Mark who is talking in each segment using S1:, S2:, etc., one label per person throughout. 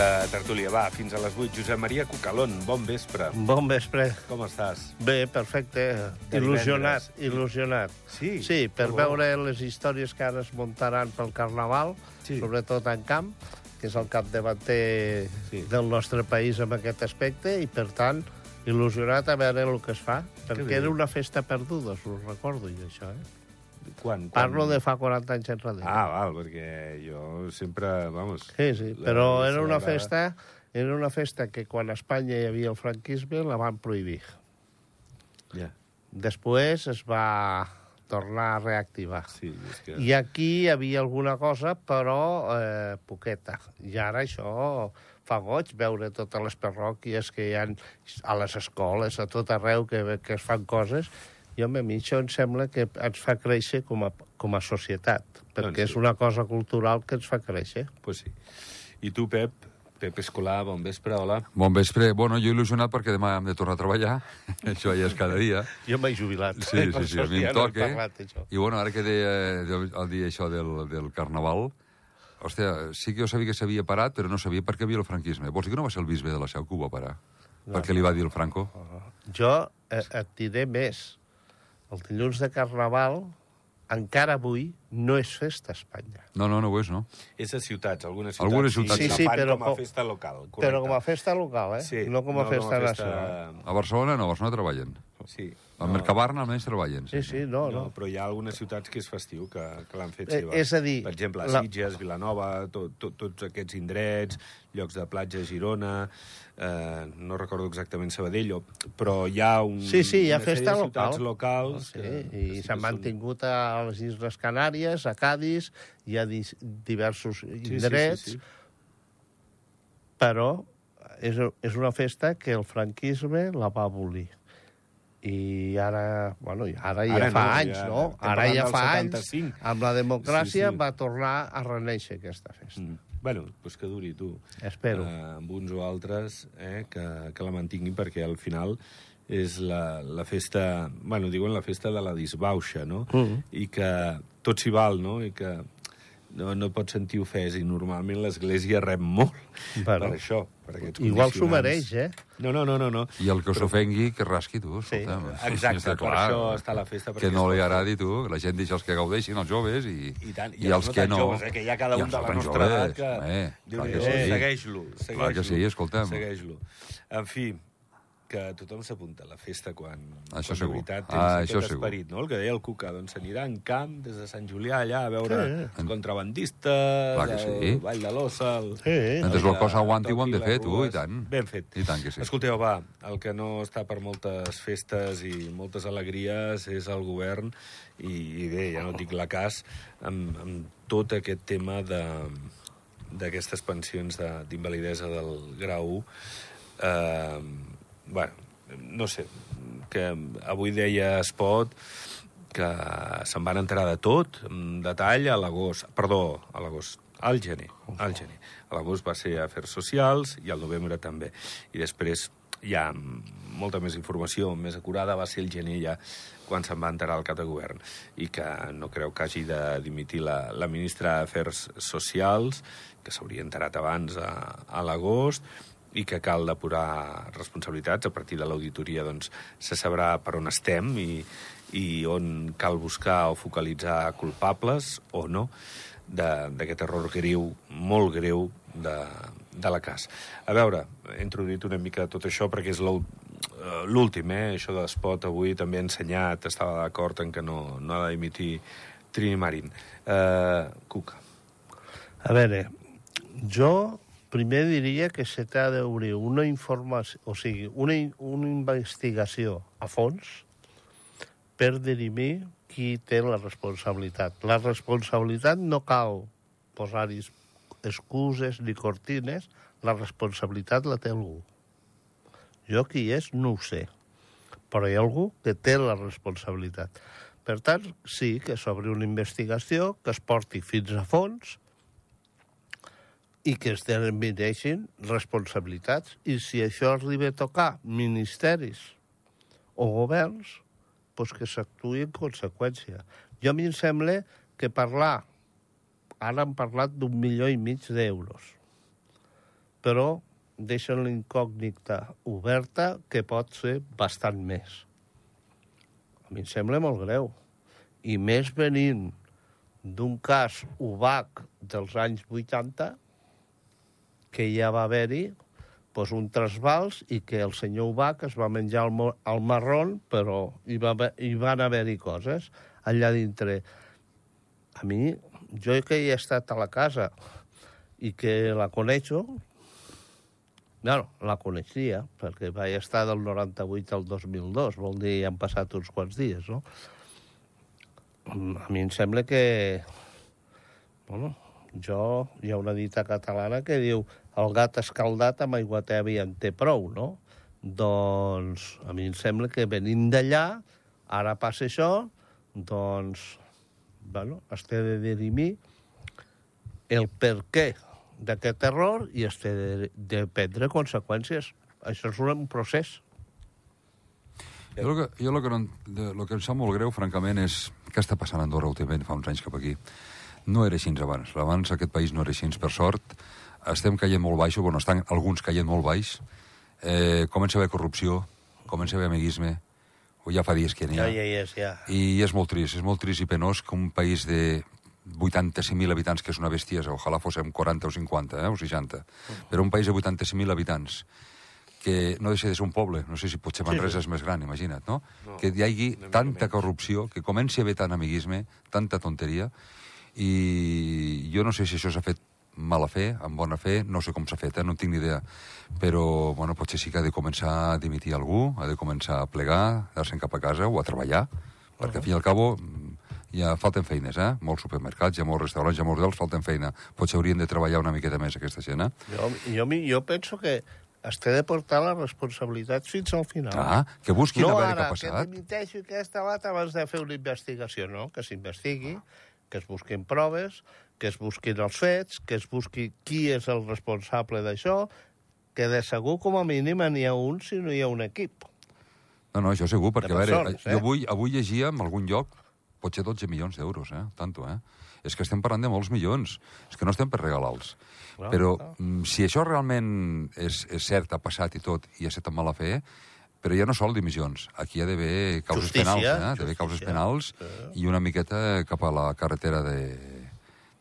S1: a Tertúlia. Va, fins a les 8. Josep Maria Cucalón, bon vespre.
S2: Bon vespre.
S1: Com estàs?
S2: Bé, perfecte.
S1: De
S2: Il·lusionat,
S1: divendres.
S2: il·lusionat.
S1: Sí?
S2: Sí, per
S1: bo.
S2: veure les històries que ara es muntaran pel Carnaval,
S1: Sí.
S2: sobretot en camp, que és el capdavanter
S1: Sí.
S2: del nostre país en aquest aspecte, i, per tant, il·lusionat a veure el que es fa, perquè era una festa perduda, us ho recordo, jo, això, eh?
S1: Quan, quan...
S2: Parlo de fa 40 anys enrere.
S1: Ah, val, perquè jo sempre, vamos...
S2: Sí, sí,
S1: la-
S2: però era una festa, era una festa que quan a Espanya hi havia el franquisme la van prohibir.
S1: Ja,
S2: Després es va tornar a reactivar.
S1: sí, és que...
S2: I aquí hi havia alguna cosa, però eh, poqueta. I ara això fa goig veure totes les parròquies que hi ha a les escoles, a tot arreu, que, que es fan coses. I, home, a mi això em sembla que ens fa créixer com a, com a societat, perquè
S1: Doncs sí.
S2: és una cosa cultural que ens fa créixer.
S1: Pues sí. I tu, Pep? Pep Escolà, bon vespre, hola.
S3: Bon vespre. Bueno, jo il·lusionat perquè demà hem de tornar a treballar. això ja és cada dia.
S2: Jo m'he jubilat.
S3: Sí, sí, sí, a mi em
S2: no
S3: toca.
S2: parlat, això.
S3: I bueno, ara que deia del- el dia això del, del Carnaval, hòstia, sí que jo sabia que s'havia parat, però no sabia per què havia el franquisme. Vols dir que no va ser el bisbe de la Seu que ho va parar? Perquè li va dir el Franco?
S2: Jo eh, et diré més. El dilluns de Carnaval, encara avui, no és festa a Espanya.
S3: No, no, no ho és, no?
S1: És a ciutats, algunes ciutats.
S3: Algunes ciutats
S2: Sí, sí,
S1: fan
S2: però
S1: com a
S2: com-
S1: festa local. Correcte.
S2: Però com a festa local, eh?
S1: Sí,
S2: no com a festa nacional.
S3: A Barcelona no, a Barcelona treballen.
S1: Sí.
S3: Al Mercabarna almenys treballen.
S2: Sí, sí, no,
S1: No,
S2: no.
S1: però hi ha algunes ciutats que és festiu, que, que l'han fet
S2: Eh,
S1: seva.
S2: és a dir,
S1: Per exemple,
S2: la-
S1: Sitges, Vilanova, tot, tot, tots aquests indrets, llocs de platja, Girona... Eh, no recordo exactament Sabadell, però hi ha un,
S2: Sí, sí, hi ha festa local.
S1: ciutats locals...
S2: Sí,
S1: que, que
S2: i
S1: sí
S2: s'han
S1: que són-
S2: mantingut a les Isles Canàries, a Cádiz, hi ha diversos
S1: sí,
S2: indrets,
S1: sí, sí.
S2: però és, és una festa que el franquisme la va abolir. I ara, bueno, ara ja
S1: Ara
S2: fa
S1: no,
S2: anys,
S1: ja
S2: no? Ara ja fa
S1: del
S2: anys,
S1: 75.
S2: amb la democràcia,
S1: Sí, sí.
S2: va tornar a reneixer aquesta festa.
S1: Mm. Bueno, doncs que duri, tu.
S2: Espero.
S1: Eh, amb uns o altres, eh, que, que la mantinguin, perquè al final és la, la festa... Bueno, diuen la festa de la disbauxa, no?
S2: Mhm.
S1: I que tot s'hi val, no? I que no, no pots sentir ofès, i normalment l'Església rep molt
S2: Bueno.
S1: per això, per aquests
S2: Igual s'ho mereix, eh?
S1: No, no, no, no. no.
S3: I el que s'ofengui, que rasqui, tu,
S2: Sí,
S3: escolta'm.
S1: exacte,
S3: Està
S1: per això està la festa, perquè
S3: Que no li
S1: pot
S3: agradi, tu, que la gent deixa els que gaudeixin, els joves, i,
S1: I tant, i
S3: i
S1: els
S3: que no...
S1: joves, eh, que hi ha cada un de la nostra
S3: joves,
S1: edat que...
S3: Eh, clar que
S1: Déu-n'hi-do,
S3: sí.
S1: Segueix-lo, segueix-lo.
S3: Clar que sí, escolta'm.
S1: Segueix-lo. En fi, que tothom s'apunta a la festa quan,
S3: Això
S1: quan
S3: segur.
S1: de veritat tens
S3: Ah,
S1: aquest
S3: això segur.
S1: esperit, no? El que deia el Cuca, doncs s'anirà en camp des de Sant Julià allà a veure
S2: Sí.
S1: contrabandistes,
S3: Clar que sí.
S1: el Vall de l'Ossa... El...
S2: Sí,
S3: Mentre
S1: el
S3: el cos
S1: que
S3: aguanti, ho hem de fer, tu, i tant.
S1: Ben fet.
S3: I tant que sí.
S1: Escolteu, va, el que no està per moltes festes i moltes alegries és el govern i, i bé, ja no dic la cas, amb, amb tot aquest tema de d'aquestes pensions de- d'invalidesa del grau 1. Eh, bueno, no sé, que avui deia Espot que se'n van enterar de tot, en detall, a l'agost. Perdó, a l'agost, al gener. Al gener. A l'agost va ser Afers Socials i al novembre també. I després hi ha molta més informació, més acurada, va ser el gener ja quan se'n va enterar el cap de govern i que no creu que hagi de dimitir la, la ministra d'Afers Socials, que s'hauria enterat abans a, a l'agost, i que cal depurar responsabilitats. A partir de l'auditoria doncs, se sabrà per on estem i, i on cal buscar o focalitzar culpables o no d'aquest error greu, molt greu, de, de la CAS. A veure, he introduït una mica tot això perquè és eh, l'últim, eh? Això de l'espot avui també ha ensenyat, estava d'acord en que no, no ha d'emitir Trini Marín. Eh, Cuca.
S2: A veure, jo primer diria que se t'ha d'obrir una informació, o sigui, una, una investigació a fons per dirimir qui té la responsabilitat. La responsabilitat no cal posar-hi excuses ni cortines, la responsabilitat la té algú. Jo qui és no ho sé, però hi ha algú que té la responsabilitat. Per tant, sí que s'obri una investigació, que es porti fins a fons i que es determineixin responsabilitats. I si això arriba a tocar ministeris o governs, doncs que s'actuï en conseqüència. Jo a mi em sembla que parlar, ara han parlat d'un milió i mig d'euros, però deixen l'incògnita oberta que pot ser bastant més. A mi em sembla molt greu. I més venint d'un cas UBAC dels anys 80, que ja va haver-hi pues, un trasbals i que el senyor Ubach es va menjar el, el marrón, però hi, va, hi van haver-hi coses allà dintre. A mi, jo que hi he estat a la casa i que la coneixo, bueno, la coneixia, perquè vaig estar del 98 al 2002, vol dir, han passat uns quants dies, no? A mi em sembla que... Bueno, jo... Hi ha una dita catalana que diu el gat escaldat amb aigua tèbia en té prou, no? Doncs a mi em sembla que venint d'allà, ara passa això, doncs, bueno, es té de dirimir el per què d'aquest error i es té de, de prendre conseqüències. Això és un procés.
S3: Jo el que, jo el que, no, lo que em sap molt greu, francament, és què està passant a Andorra últimament, fa uns anys cap aquí. No era així abans. Abans aquest país no era així, per sort. Estem caient molt baix, o bueno, estan alguns caient molt baix. Eh, comença a haver corrupció, comença a haver amiguisme, o ja fa dies que n'hi ha.
S2: Ja, ja, ja, ja.
S3: I és molt trist, és molt trist i penós que un país de 85.000 habitants, que és una bestiesa, ojalà fóssim 40 o 50 eh, o 60, però un país de 85.000 habitants, que no deixa de ser un poble, no sé si potser Manresa és més gran, imagina't, no?
S1: No,
S3: que hi hagi tanta corrupció, que comenci a haver tant amiguisme, tanta tonteria, i jo no sé si això s'ha fet mala fe, amb bona fe, no sé com s'ha fet, eh? no tinc ni idea. Però, bueno, potser sí que ha de començar a dimitir algú, ha de començar a plegar, anar-se'n cap a casa o a treballar, perquè al fin i al cabo mm, ja falten feines, eh? Molts supermercats, hi ha molts restaurants, hi ha molts hotels, falten feina. Potser haurien de treballar una miqueta més aquesta gent, eh?
S2: Jo, jo, jo penso que es té de portar la responsabilitat fins al final.
S3: Ah, que busquin
S2: no
S3: a veure què
S2: ara,
S3: ha passat.
S2: que dimiteixo i que està bat abans de fer una investigació, no? Que s'investigui, que es busquin proves, que es busquin els fets, que es busqui qui és el responsable d'això, que de segur com a mínim n'hi ha un si no hi ha un equip.
S3: No, no, això segur, perquè, a veure,
S2: persones, eh?
S3: jo avui, avui llegia en algun lloc potser 12 milions d'euros, eh? Tanto, eh? És que estem parlant de molts milions. És que no estem per regalar-los. Però
S2: clar.
S3: mm, si això realment és, és cert, ha passat i tot, i ha estat amb mala fe, però ja no sol dimissions. Aquí hi ha d'haver causes
S2: Justícia,
S3: penals, eh? Ha d'haver causes
S2: justícia.
S3: penals i una miqueta cap a la carretera de,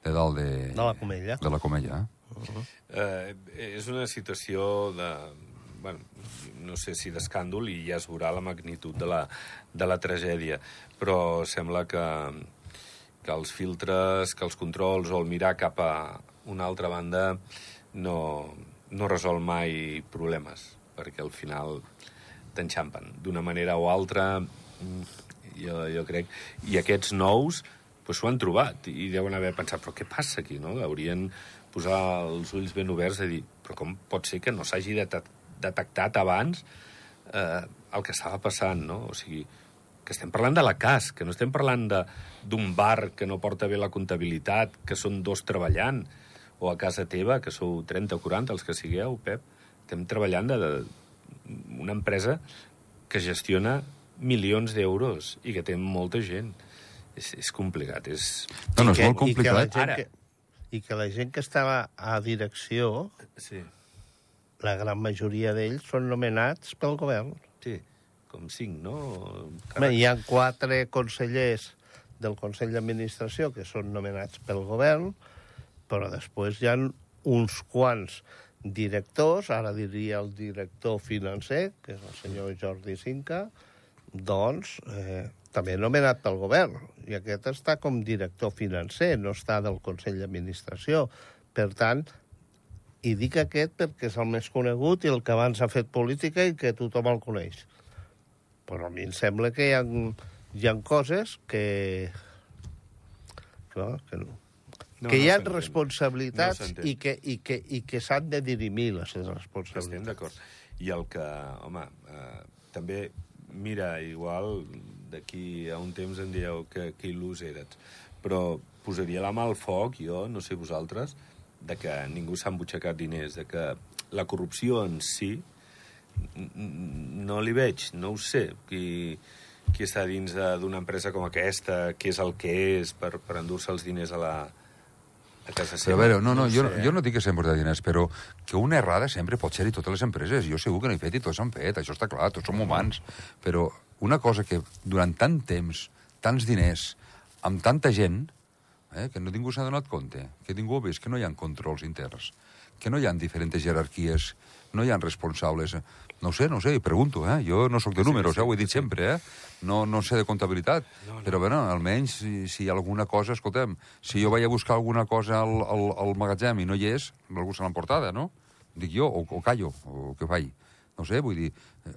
S3: de dalt de...
S2: De la Comella.
S3: De la Comella, eh?
S1: Eh, és una situació de... Bueno, no sé si d'escàndol i ja es veurà la magnitud de la, de la tragèdia, però sembla que, que els filtres, que els controls o el mirar cap a una altra banda no, no resol mai problemes, perquè al final t'enxampen d'una manera o altra, mm, jo, jo crec. I aquests nous pues, s'ho han trobat i deuen haver pensat, però què passa aquí, no? Haurien posar els ulls ben oberts i dir, però com pot ser que no s'hagi detec- detectat abans eh, el que estava passant, no? O sigui, que estem parlant de la CAS, que no estem parlant d'un bar que no porta bé la comptabilitat, que són dos treballant, o a casa teva, que sou 30 o 40, els que sigueu, Pep, estem treballant de, de una empresa que gestiona milions d'euros i que té molta gent. És, és complicat, és...
S3: No, no, és
S2: que-
S3: molt
S2: I que, la
S3: complicat.
S2: gent
S1: Ara.
S2: que, I que la gent que estava a direcció,
S1: Sí,
S2: la gran majoria d'ells són nomenats pel govern.
S1: sí, com cinc, no?
S2: Home, hi ha quatre consellers del Consell d'Administració que són nomenats pel govern, però després hi ha uns quants directors, ara diria el director financer, que és el senyor Jordi Cinca, doncs eh, també nomenat pel govern. I aquest està com director financer, no està del Consell d'Administració. Per tant, i dic aquest perquè és el més conegut i el que abans ha fet política i que tothom el coneix. Però a mi em sembla que hi ha, hi ha coses que... Clar, que no.
S1: No,
S2: que
S1: no
S2: hi ha responsabilitats
S1: No
S2: i que, i que, i que s'han de dirimir les
S1: Estem
S2: responsabilitats.
S1: d'acord. I el que, home, eh, també, mira, igual d'aquí a un temps em dieu que, que il·lus eres, però posaria la mà al foc, jo, no sé vosaltres, de que ningú s'ha embutxacat diners, de que la corrupció en si no li veig, no ho sé, qui, qui està dins d'una empresa com aquesta, què és el que és per, per endur-se els diners a la, a casa
S3: Però
S1: seva.
S3: a veure, no, no, jo,
S1: ho sé,
S3: jo no dic que sempre de diners, però que una errada sempre pot ser-hi totes les empreses. Jo segur que no he fet i tots han fet, això està clar, tots som humans. Però una cosa que durant tant temps, tants diners, amb tanta gent, eh, que no ningú s'ha donat compte, que ningú ha vist que no hi ha controls interns, que no hi ha diferents jerarquies, no hi ha responsables. No sé, no sé, i pregunto, eh? Jo no sóc de números, eh? ho he dit sempre, eh? No, no sé de comptabilitat,
S1: No, no.
S3: però bueno, almenys si, si hi ha alguna cosa, escoltem, si jo vaig a buscar alguna cosa al, al, al magatzem i no hi és, algú se l'ha emportada, no? Dic jo, o, o callo, o què faig? No sé, vull dir,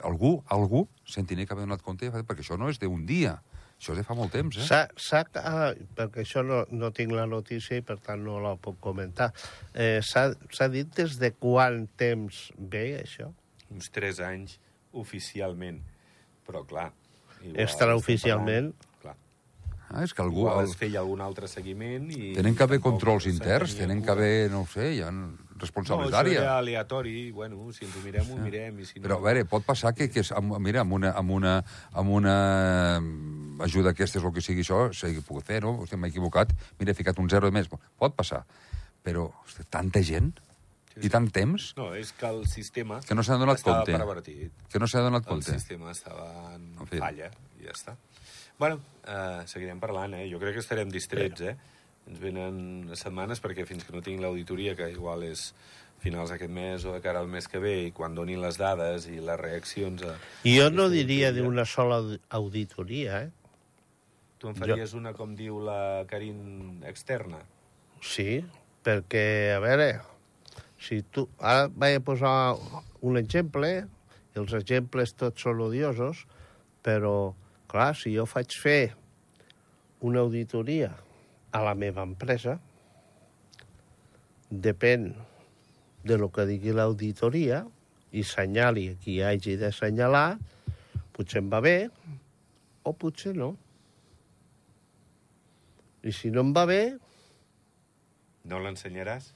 S3: algú, algú se'n tenia que haver donat compte, perquè això no és d'un dia, això és de fa molt temps, eh?
S2: S'ha, ah, perquè això no, no tinc la notícia i per tant no la puc comentar. Eh, s'ha, dit des de quant temps ve això?
S1: Uns 3 anys oficialment. Però, clar...
S2: Extraoficialment.
S1: Clar.
S3: Ah, és que algú...
S1: Igual es feia algun altre seguiment i...
S3: tenen que haver controls interns, tenen que haver, no ho sé, hi ha
S1: No,
S3: responsables
S1: això
S3: d'àrea.
S1: era aleatori, bueno, si ens ho mirem, ho mirem, i si no...
S3: Però, a veure, pot passar que, que és- amb, mira, amb una, amb una, amb una ajuda aquesta és el que sigui això, s'hagi pogut fer, no? Hòstia, m'he equivocat, mira, he ficat un zero de més. Pot passar. Però, hosti, tanta gent i tant temps
S1: No, és que el sistema...
S3: Que no s'han donat
S1: estava
S3: compte.
S1: pervertit.
S3: que no s'ha donat
S1: El
S3: compte.
S1: sistema estava en,
S3: En fi.
S1: falla, i ja està. Bueno, eh, seguirem parlant, eh? Jo crec que estarem distrets, eh? Ens venen setmanes, perquè fins que no tinc l'auditoria, que igual és finals d'aquest mes o de cara al mes que ve, i quan donin les dades i les reaccions... A,
S2: I jo no diria d'una sola audi- auditoria, eh?
S1: Tu en faries una, com diu la Carin, externa?
S2: Sí, perquè, a veure, si tu... Ara vaig a posar un exemple, els exemples tots són odiosos, però, clar, si jo faig fer una auditoria a la meva empresa, depèn de lo que digui l'auditoria i senyali qui hagi de senyalar, potser em va bé o potser no. I si no em va bé,
S1: No l'ensenyaràs?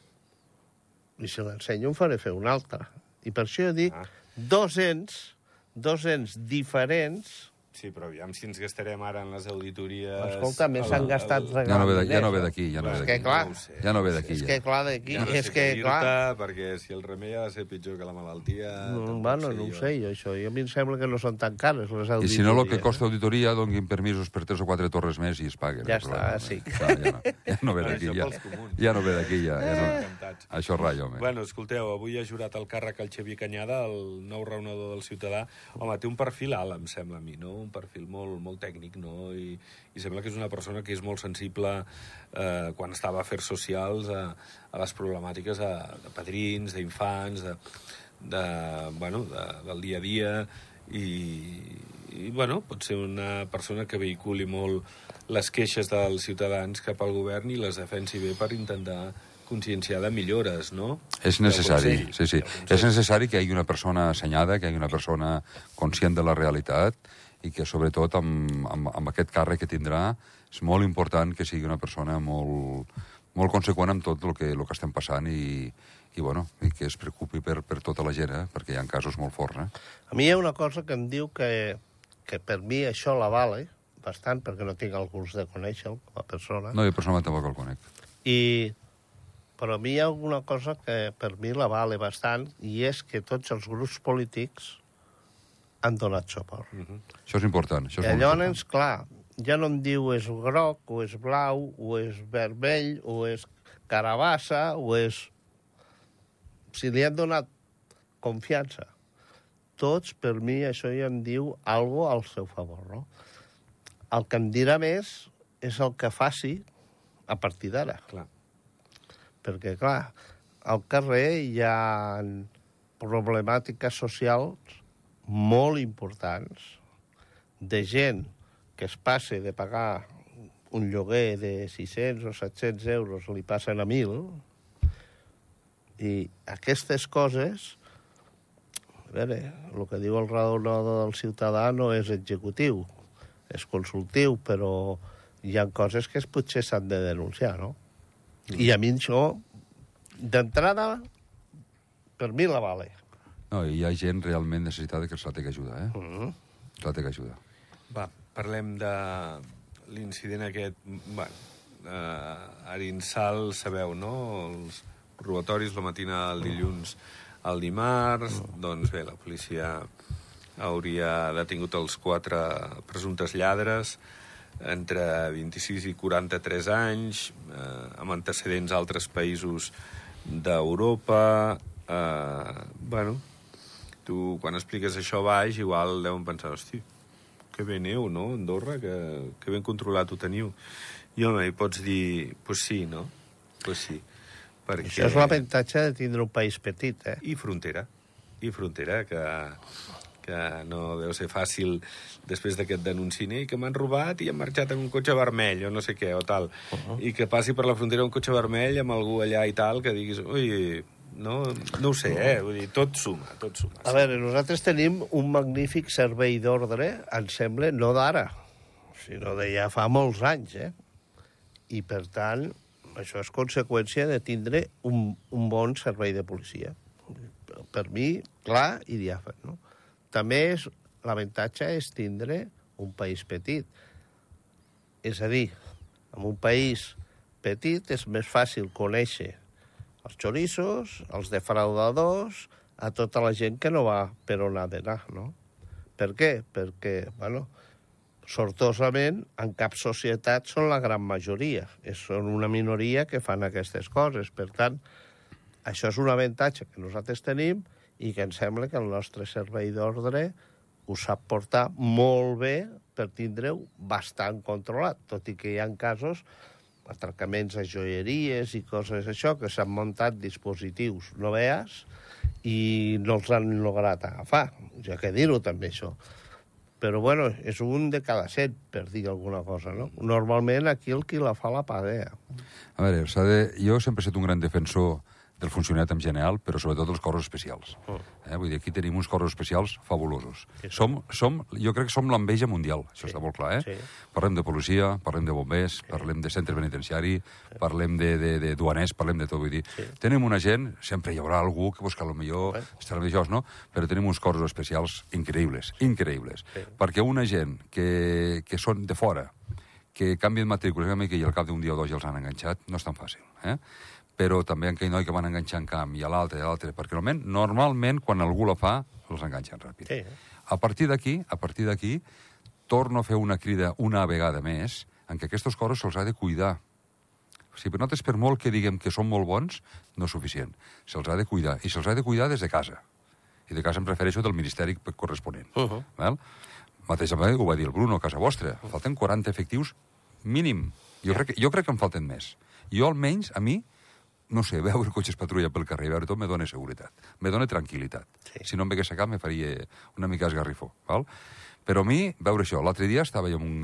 S2: i si l'ensenyo em faré fer un altre. I per això jo dic
S1: Ah.
S2: dos ens, dos ens diferents,
S1: Sí, però aviam si ens gastarem ara en les auditories...
S2: escolta, més s'han gastat
S1: el-
S3: Ja no ve, de- ja no ve d'aquí, ja no ve
S2: És que,
S3: d'aquí.
S2: clar,
S1: no.
S3: Ja no ve d'aquí,
S2: És
S3: ja.
S2: que, clar, d'aquí,
S1: Ja no
S2: és que, clar...
S1: perquè si el remei ha de ser pitjor que la malaltia...
S2: No,
S1: tampoc
S2: bueno, no ho
S1: jo.
S2: sé, jo, això. I a mi em sembla que no són tan cares, les
S3: I
S2: auditories.
S3: si no, el que costa auditoria, donguin permisos per tres o quatre torres més i es paguen.
S2: Ja
S3: el
S2: està,
S3: problema.
S2: sí.
S3: Clar, ja, no, ja no ve
S1: Bueno,
S3: d'aquí, ja. Ja no ve d'aquí, ja. ja no. Això ratlla, home.
S1: Bueno, escolteu, avui ha jurat el càrrec el Xavier Canyada, el nou raonador del Ciutadà. Home, té un perfil alt, em sembla a mi, no? Un perfil molt, molt tècnic, no? I, I sembla que és una persona que és molt sensible eh, quan estava a afers socials a, a les problemàtiques de, de padrins, d'infants, de, de, bueno, de, del dia a dia i, i bueno, pot ser una persona que vehiculi molt les queixes dels ciutadans cap al govern i les defensi bé per intentar conscienciar de millores, no?
S3: És necessari, sí, sí. És necessari que hi hagi una persona assenyada, que hi hagi una persona conscient de la realitat i que, sobretot, amb, amb, amb aquest càrrec que tindrà, és molt important que sigui una persona molt, molt conseqüent amb tot el que, el que estem passant i, i, bueno, i que es preocupi per, per tota la gent, eh? perquè hi ha casos molt forts. Eh?
S2: A mi hi ha una cosa que em diu que, que per mi això la vale bastant, perquè no tinc el gust de conèixer-lo com a persona.
S3: No, jo personalment tampoc el conec.
S2: I, però a mi hi ha alguna cosa que per mi la vale bastant, i és que tots els grups polítics han donat suport.
S1: Mhm.
S3: Això és important. Això és
S2: I llavors, clar, ja no em diu és groc, o és blau, o és vermell, o és carabassa, o és... Si li han donat confiança, tots, per mi, això ja em diu algo al seu favor, no? El que em dirà més és el que faci a partir d'ara.
S1: Clar.
S2: Perquè, clar, al carrer hi ha problemàtiques socials molt importants de gent que es passe de pagar un lloguer de 600 o 700 euros li passen a 1.000 i aquestes coses a veure, el que diu el raonador del ciutadà no és executiu, és consultiu, però hi ha coses que potser s'han de denunciar, no? I a mi això, d'entrada, per mi la vale.
S3: No, hi ha gent realment necessitada que se la té que ajudar, eh?
S2: Mm -hmm.
S3: Se la té que ajudar.
S1: Va, parlem de l'incident aquest... Bueno, eh, Arinsal, sabeu, no? Els robatoris la matina del dilluns al dimarts, doncs bé, la policia hauria detingut els quatre presumptes lladres entre 26 i 43 anys, eh, amb antecedents a altres països d'Europa. Eh, bueno, tu quan expliques això baix, igual deuen pensar, hosti, que bé aneu, no?, Andorra, que, que ben controlat ho teniu. I home, hi pots dir, pues sí, no? Pues sí. Perquè...
S2: Això és l'avantatge de tindre un país petit, eh?
S1: I frontera. I frontera, que, que no deu ser fàcil després d'aquest denunci, i que m'han robat i han marxat en un cotxe vermell o no sé què, o tal. Uh -huh. I que passi per la frontera un cotxe vermell amb algú allà i tal, que diguis, ui, no, no ho sé, eh? Vull dir, tot suma, tot suma.
S2: A veure, nosaltres tenim un magnífic servei d'ordre, em sembla, no d'ara, sinó de ja fa molts anys, eh? I, per tant, això és conseqüència de tindre un, un bon servei de policia. Per mi, clar i diàfan, no? També és, l'avantatge és tindre un país petit. És a dir, en un país petit és més fàcil conèixer els xorissos, els defraudadors, a tota la gent que no va per on ha d'anar, no? Per què? Perquè, bueno, sortosament, en cap societat són la gran majoria. Són una minoria que fan aquestes coses. Per tant, això és un avantatge que nosaltres tenim i que em sembla que el nostre servei d'ordre ho sap portar molt bé per tindre-ho bastant controlat, tot i que hi ha casos atracaments a joieries i coses això, que s'han muntat dispositius no veas i no els han lograt agafar. Ja que dir-ho també, això. Però, bueno, és un de cada set, per dir alguna cosa, no? Normalment aquí el qui la fa la paga.
S3: A veure, de... jo sempre he estat un gran defensor del funcionariat en general, però sobretot dels cossos especials.
S2: Oh.
S3: Eh? Vull dir, aquí tenim uns cossos especials fabulosos.
S2: Sí,
S3: som, som, jo crec que som l'enveja mundial, això
S2: Sí,
S3: està molt clar, eh?
S2: sí.
S3: Parlem de policia, parlem de bombers, parlem de centre penitenciari, parlem de, de, de duaners, parlem de tot. Vull dir,
S2: Sí.
S3: tenim una gent, sempre hi haurà algú que, pues, que potser
S2: Bé.
S3: estarà això, no? Però tenim uns cossos especials increïbles, increïbles.
S2: Sí.
S3: Perquè una gent que, que són de fora, que canvien matrícules i al cap d'un dia o dos ja els han enganxat, no és tan fàcil. Eh? Però també aquell noi que van enganxar en camp i a l'altre i a l'altre, perquè normalment, normalment quan algú la fa, els enganxen ràpid.
S2: Sí.
S3: A partir d'aquí, a partir d'aquí, torno a fer una crida una vegada més en què aquests coses se'ls ha de cuidar. O sigui, nosaltres, per molt que diguem que són molt bons, no és suficient. Se'ls ha de cuidar. I se'ls ha de cuidar des de casa. I de casa em refereixo del ministeri corresponent.
S2: Uh -huh.
S3: Val? Mateix ho va dir el Bruno a casa vostra. Falten 40 efectius mínim. Jo, crec, que- jo crec que en falten més. Jo, almenys, a mi, no sé, veure cotxes patrulla pel carrer, veure tot, me dona seguretat. Me dona tranquil·litat.
S2: Sí.
S3: Si no em vegués a cap, me faria una mica esgarrifó. Val? Però a mi, veure això, l'altre dia estava jo en un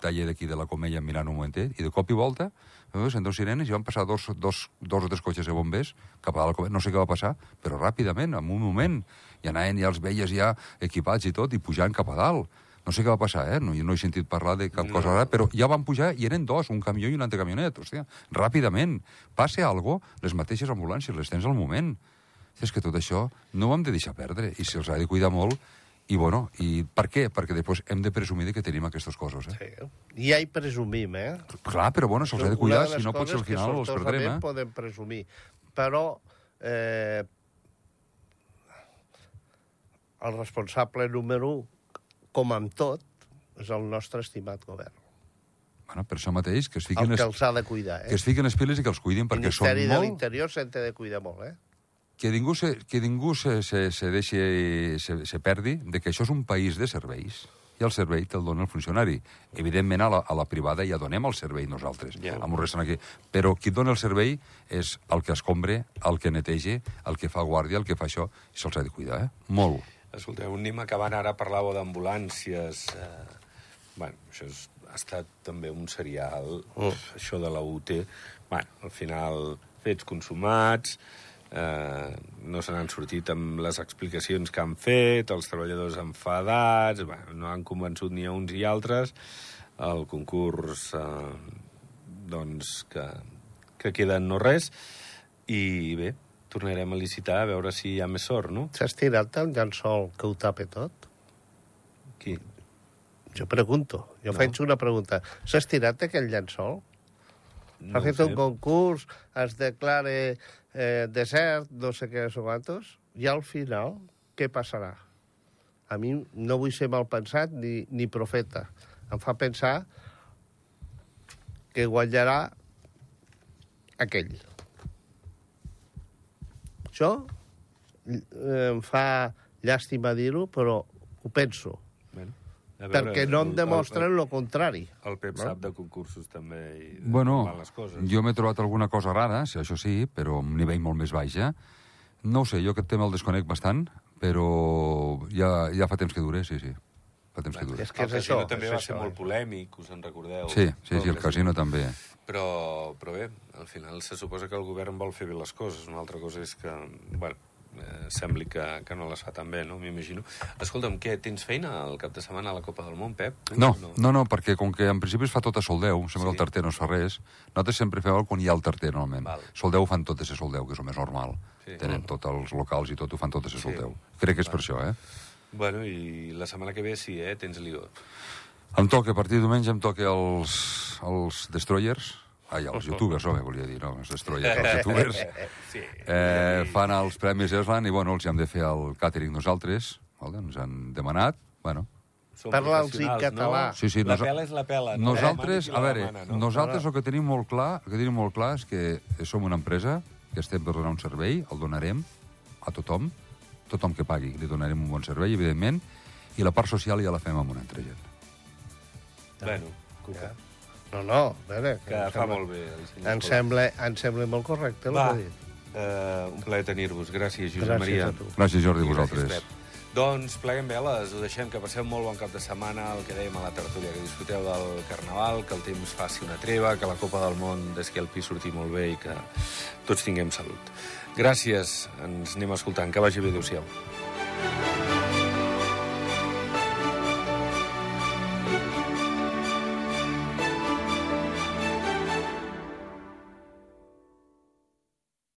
S3: taller d'aquí de la Comella mirant un momentet, i de cop i volta, eh, sento sirenes, i van passar dos, dos, dos o tres cotxes de bombers cap a la Comella. No sé què va passar, però ràpidament, en un moment, i anaven ja els veies ja equipats i tot, i pujant cap a dalt. No sé què va passar, eh? No, jo no he sentit parlar de cap no. cosa rara, però ja van pujar i eren dos, un camió i un altre camionet. Hòstia, ràpidament. Passe algo, les mateixes ambulàncies les tens al moment. És que tot això no ho hem de deixar perdre i se'ls ha de cuidar molt. I, bueno, i per què? Perquè després hem de presumir de que tenim aquestes coses, eh?
S2: Sí. I ja hi presumim, eh?
S3: Clar, però bueno, se'ls ha de cuidar,
S2: les
S3: si no potser al final els perdrem, eh?
S2: podem presumir. Però eh, el responsable número 1, com amb tot, és el nostre estimat govern.
S3: Bueno, per això mateix, que es
S2: El
S3: fiquin,
S2: que els ha de cuidar,
S3: que
S2: eh?
S3: es fiquin les piles i que els cuidin,
S2: El
S3: perquè són
S2: Ministeri de
S3: molt...
S2: l'Interior se'n té de cuidar molt, eh?
S3: que ningú, se, que ningú se, se, se deixi, se, se perdi de que això és un país de serveis i el servei te'l dona el funcionari. Evidentment, a la, a la privada ja donem el servei nosaltres,
S1: Ja.
S3: amb un restant aquí. Però qui dona el servei és el que escombre, el que netege, el que fa guàrdia, el que fa això, i se'ls ha de cuidar, eh? Molt.
S1: Escolteu, anem acabant ara, parlàveu d'ambulàncies. Eh, bueno, això és, ha estat també un serial,
S2: Mm.
S1: això de la UT. Bueno, al final, fets consumats, eh, no se n'han sortit amb les explicacions que han fet, els treballadors enfadats, bueno, no han convençut ni a uns i altres, el concurs eh, doncs que, que queda en no res, i bé, tornarem a licitar a veure si hi ha més sort, no?
S2: S'ha estirat el llençol que ho tape tot?
S1: Qui?
S2: Jo pregunto, jo
S1: No.
S2: faig una pregunta. S'ha estirat aquell llençol? S'ha
S1: No ho
S2: fet un concurs, es declare eh, desert, no sé què, no sé quantos, i al final, què passarà? A mi no vull ser mal pensat ni, ni profeta. Em fa pensar que guanyarà aquell. Això eh, em fa llàstima dir-ho, però ho penso,
S1: Bueno, a veure,
S2: perquè no em
S1: el-
S2: demostren
S1: el,
S2: el contrari.
S1: el, el Pep sap de concursos també i de
S3: Bueno,
S1: les coses.
S3: jo m'he trobat alguna cosa rara, si això sí, però a un nivell molt més baix, eh? No ho sé, jo aquest tema el desconec bastant, però ja, ja fa temps que dure, sí, sí. Fa temps que dure.
S2: És que
S1: el
S2: és
S1: casino
S2: això,
S1: també
S2: és
S1: va
S2: això,
S1: ser molt
S2: eh?
S1: polèmic, us en recordeu?
S3: Sí, sí,
S1: No,
S3: sí, el casino també.
S1: Però, però bé, al final se suposa que el govern vol fer bé les coses. Una altra cosa és que, bueno, eh, sembli que, que no les fa tan bé, no? M'imagino. Escolta'm, què, tens feina al cap de setmana a la Copa del Món, Pep? Tu?
S3: No, no, no, perquè com que en principi es fa tot a Soldeu, sembla
S1: Sí.
S3: el tarter no es fa res, nosaltres sempre fem el quan hi ha el tarter, normalment.
S1: Val.
S3: Soldeu ho fan tot a ser Soldeu, que és el més normal.
S1: Sí.
S3: Tenen tots els locals i tot, ho fan tot a ser
S1: Sí.
S3: Soldeu. Crec que és per això, eh?
S1: Bueno, i la setmana que ve sí, eh? Tens lío.
S3: Em toca, a partir de diumenge em toca els, els Destroyers, ai, els youtubers, no, volia dir, no, els Destroyers, els youtubers,
S1: Sí.
S3: eh, fan els Premis Eslan i, bueno, els hi hem de fer el càtering nosaltres, vale? ens han demanat, bueno,
S2: Parla'ls en català.
S1: No?
S3: Sí, sí,
S1: la
S3: nosa-
S1: pela és la pela. no?
S3: Nosaltres, a veure,
S1: demana, no?
S3: nosaltres el que tenim molt clar, el que tenim molt clar és que som una empresa que estem per donar un servei, el donarem a tothom, tothom que pagui, li donarem un bon servei, evidentment, i la part social ja la fem amb una altra gent.
S1: Bueno, Cuca,
S2: No, no, a veure...
S1: que
S2: em
S1: fa
S2: sembla-
S1: molt bé. El senyor
S2: Em sembla, em sembla molt correcte el
S1: Va,
S2: que ha dit.
S1: eh, un plaer tenir-vos. Gràcies, Josep
S2: Gràcies
S1: Maria.
S2: a tu.
S3: Gràcies, Jordi,
S1: I gràcies,
S3: vosaltres.
S1: Pep. Doncs pleguem veles, ho deixem, que passeu molt bon cap de setmana, el que dèiem a la tertúlia, que disfruteu del Carnaval, que el temps faci una treva, que la Copa del Món d'esquí alpí surti molt bé i que tots tinguem salut. Gràcies, ens anem escoltant, que vagi bé, adéu-siau.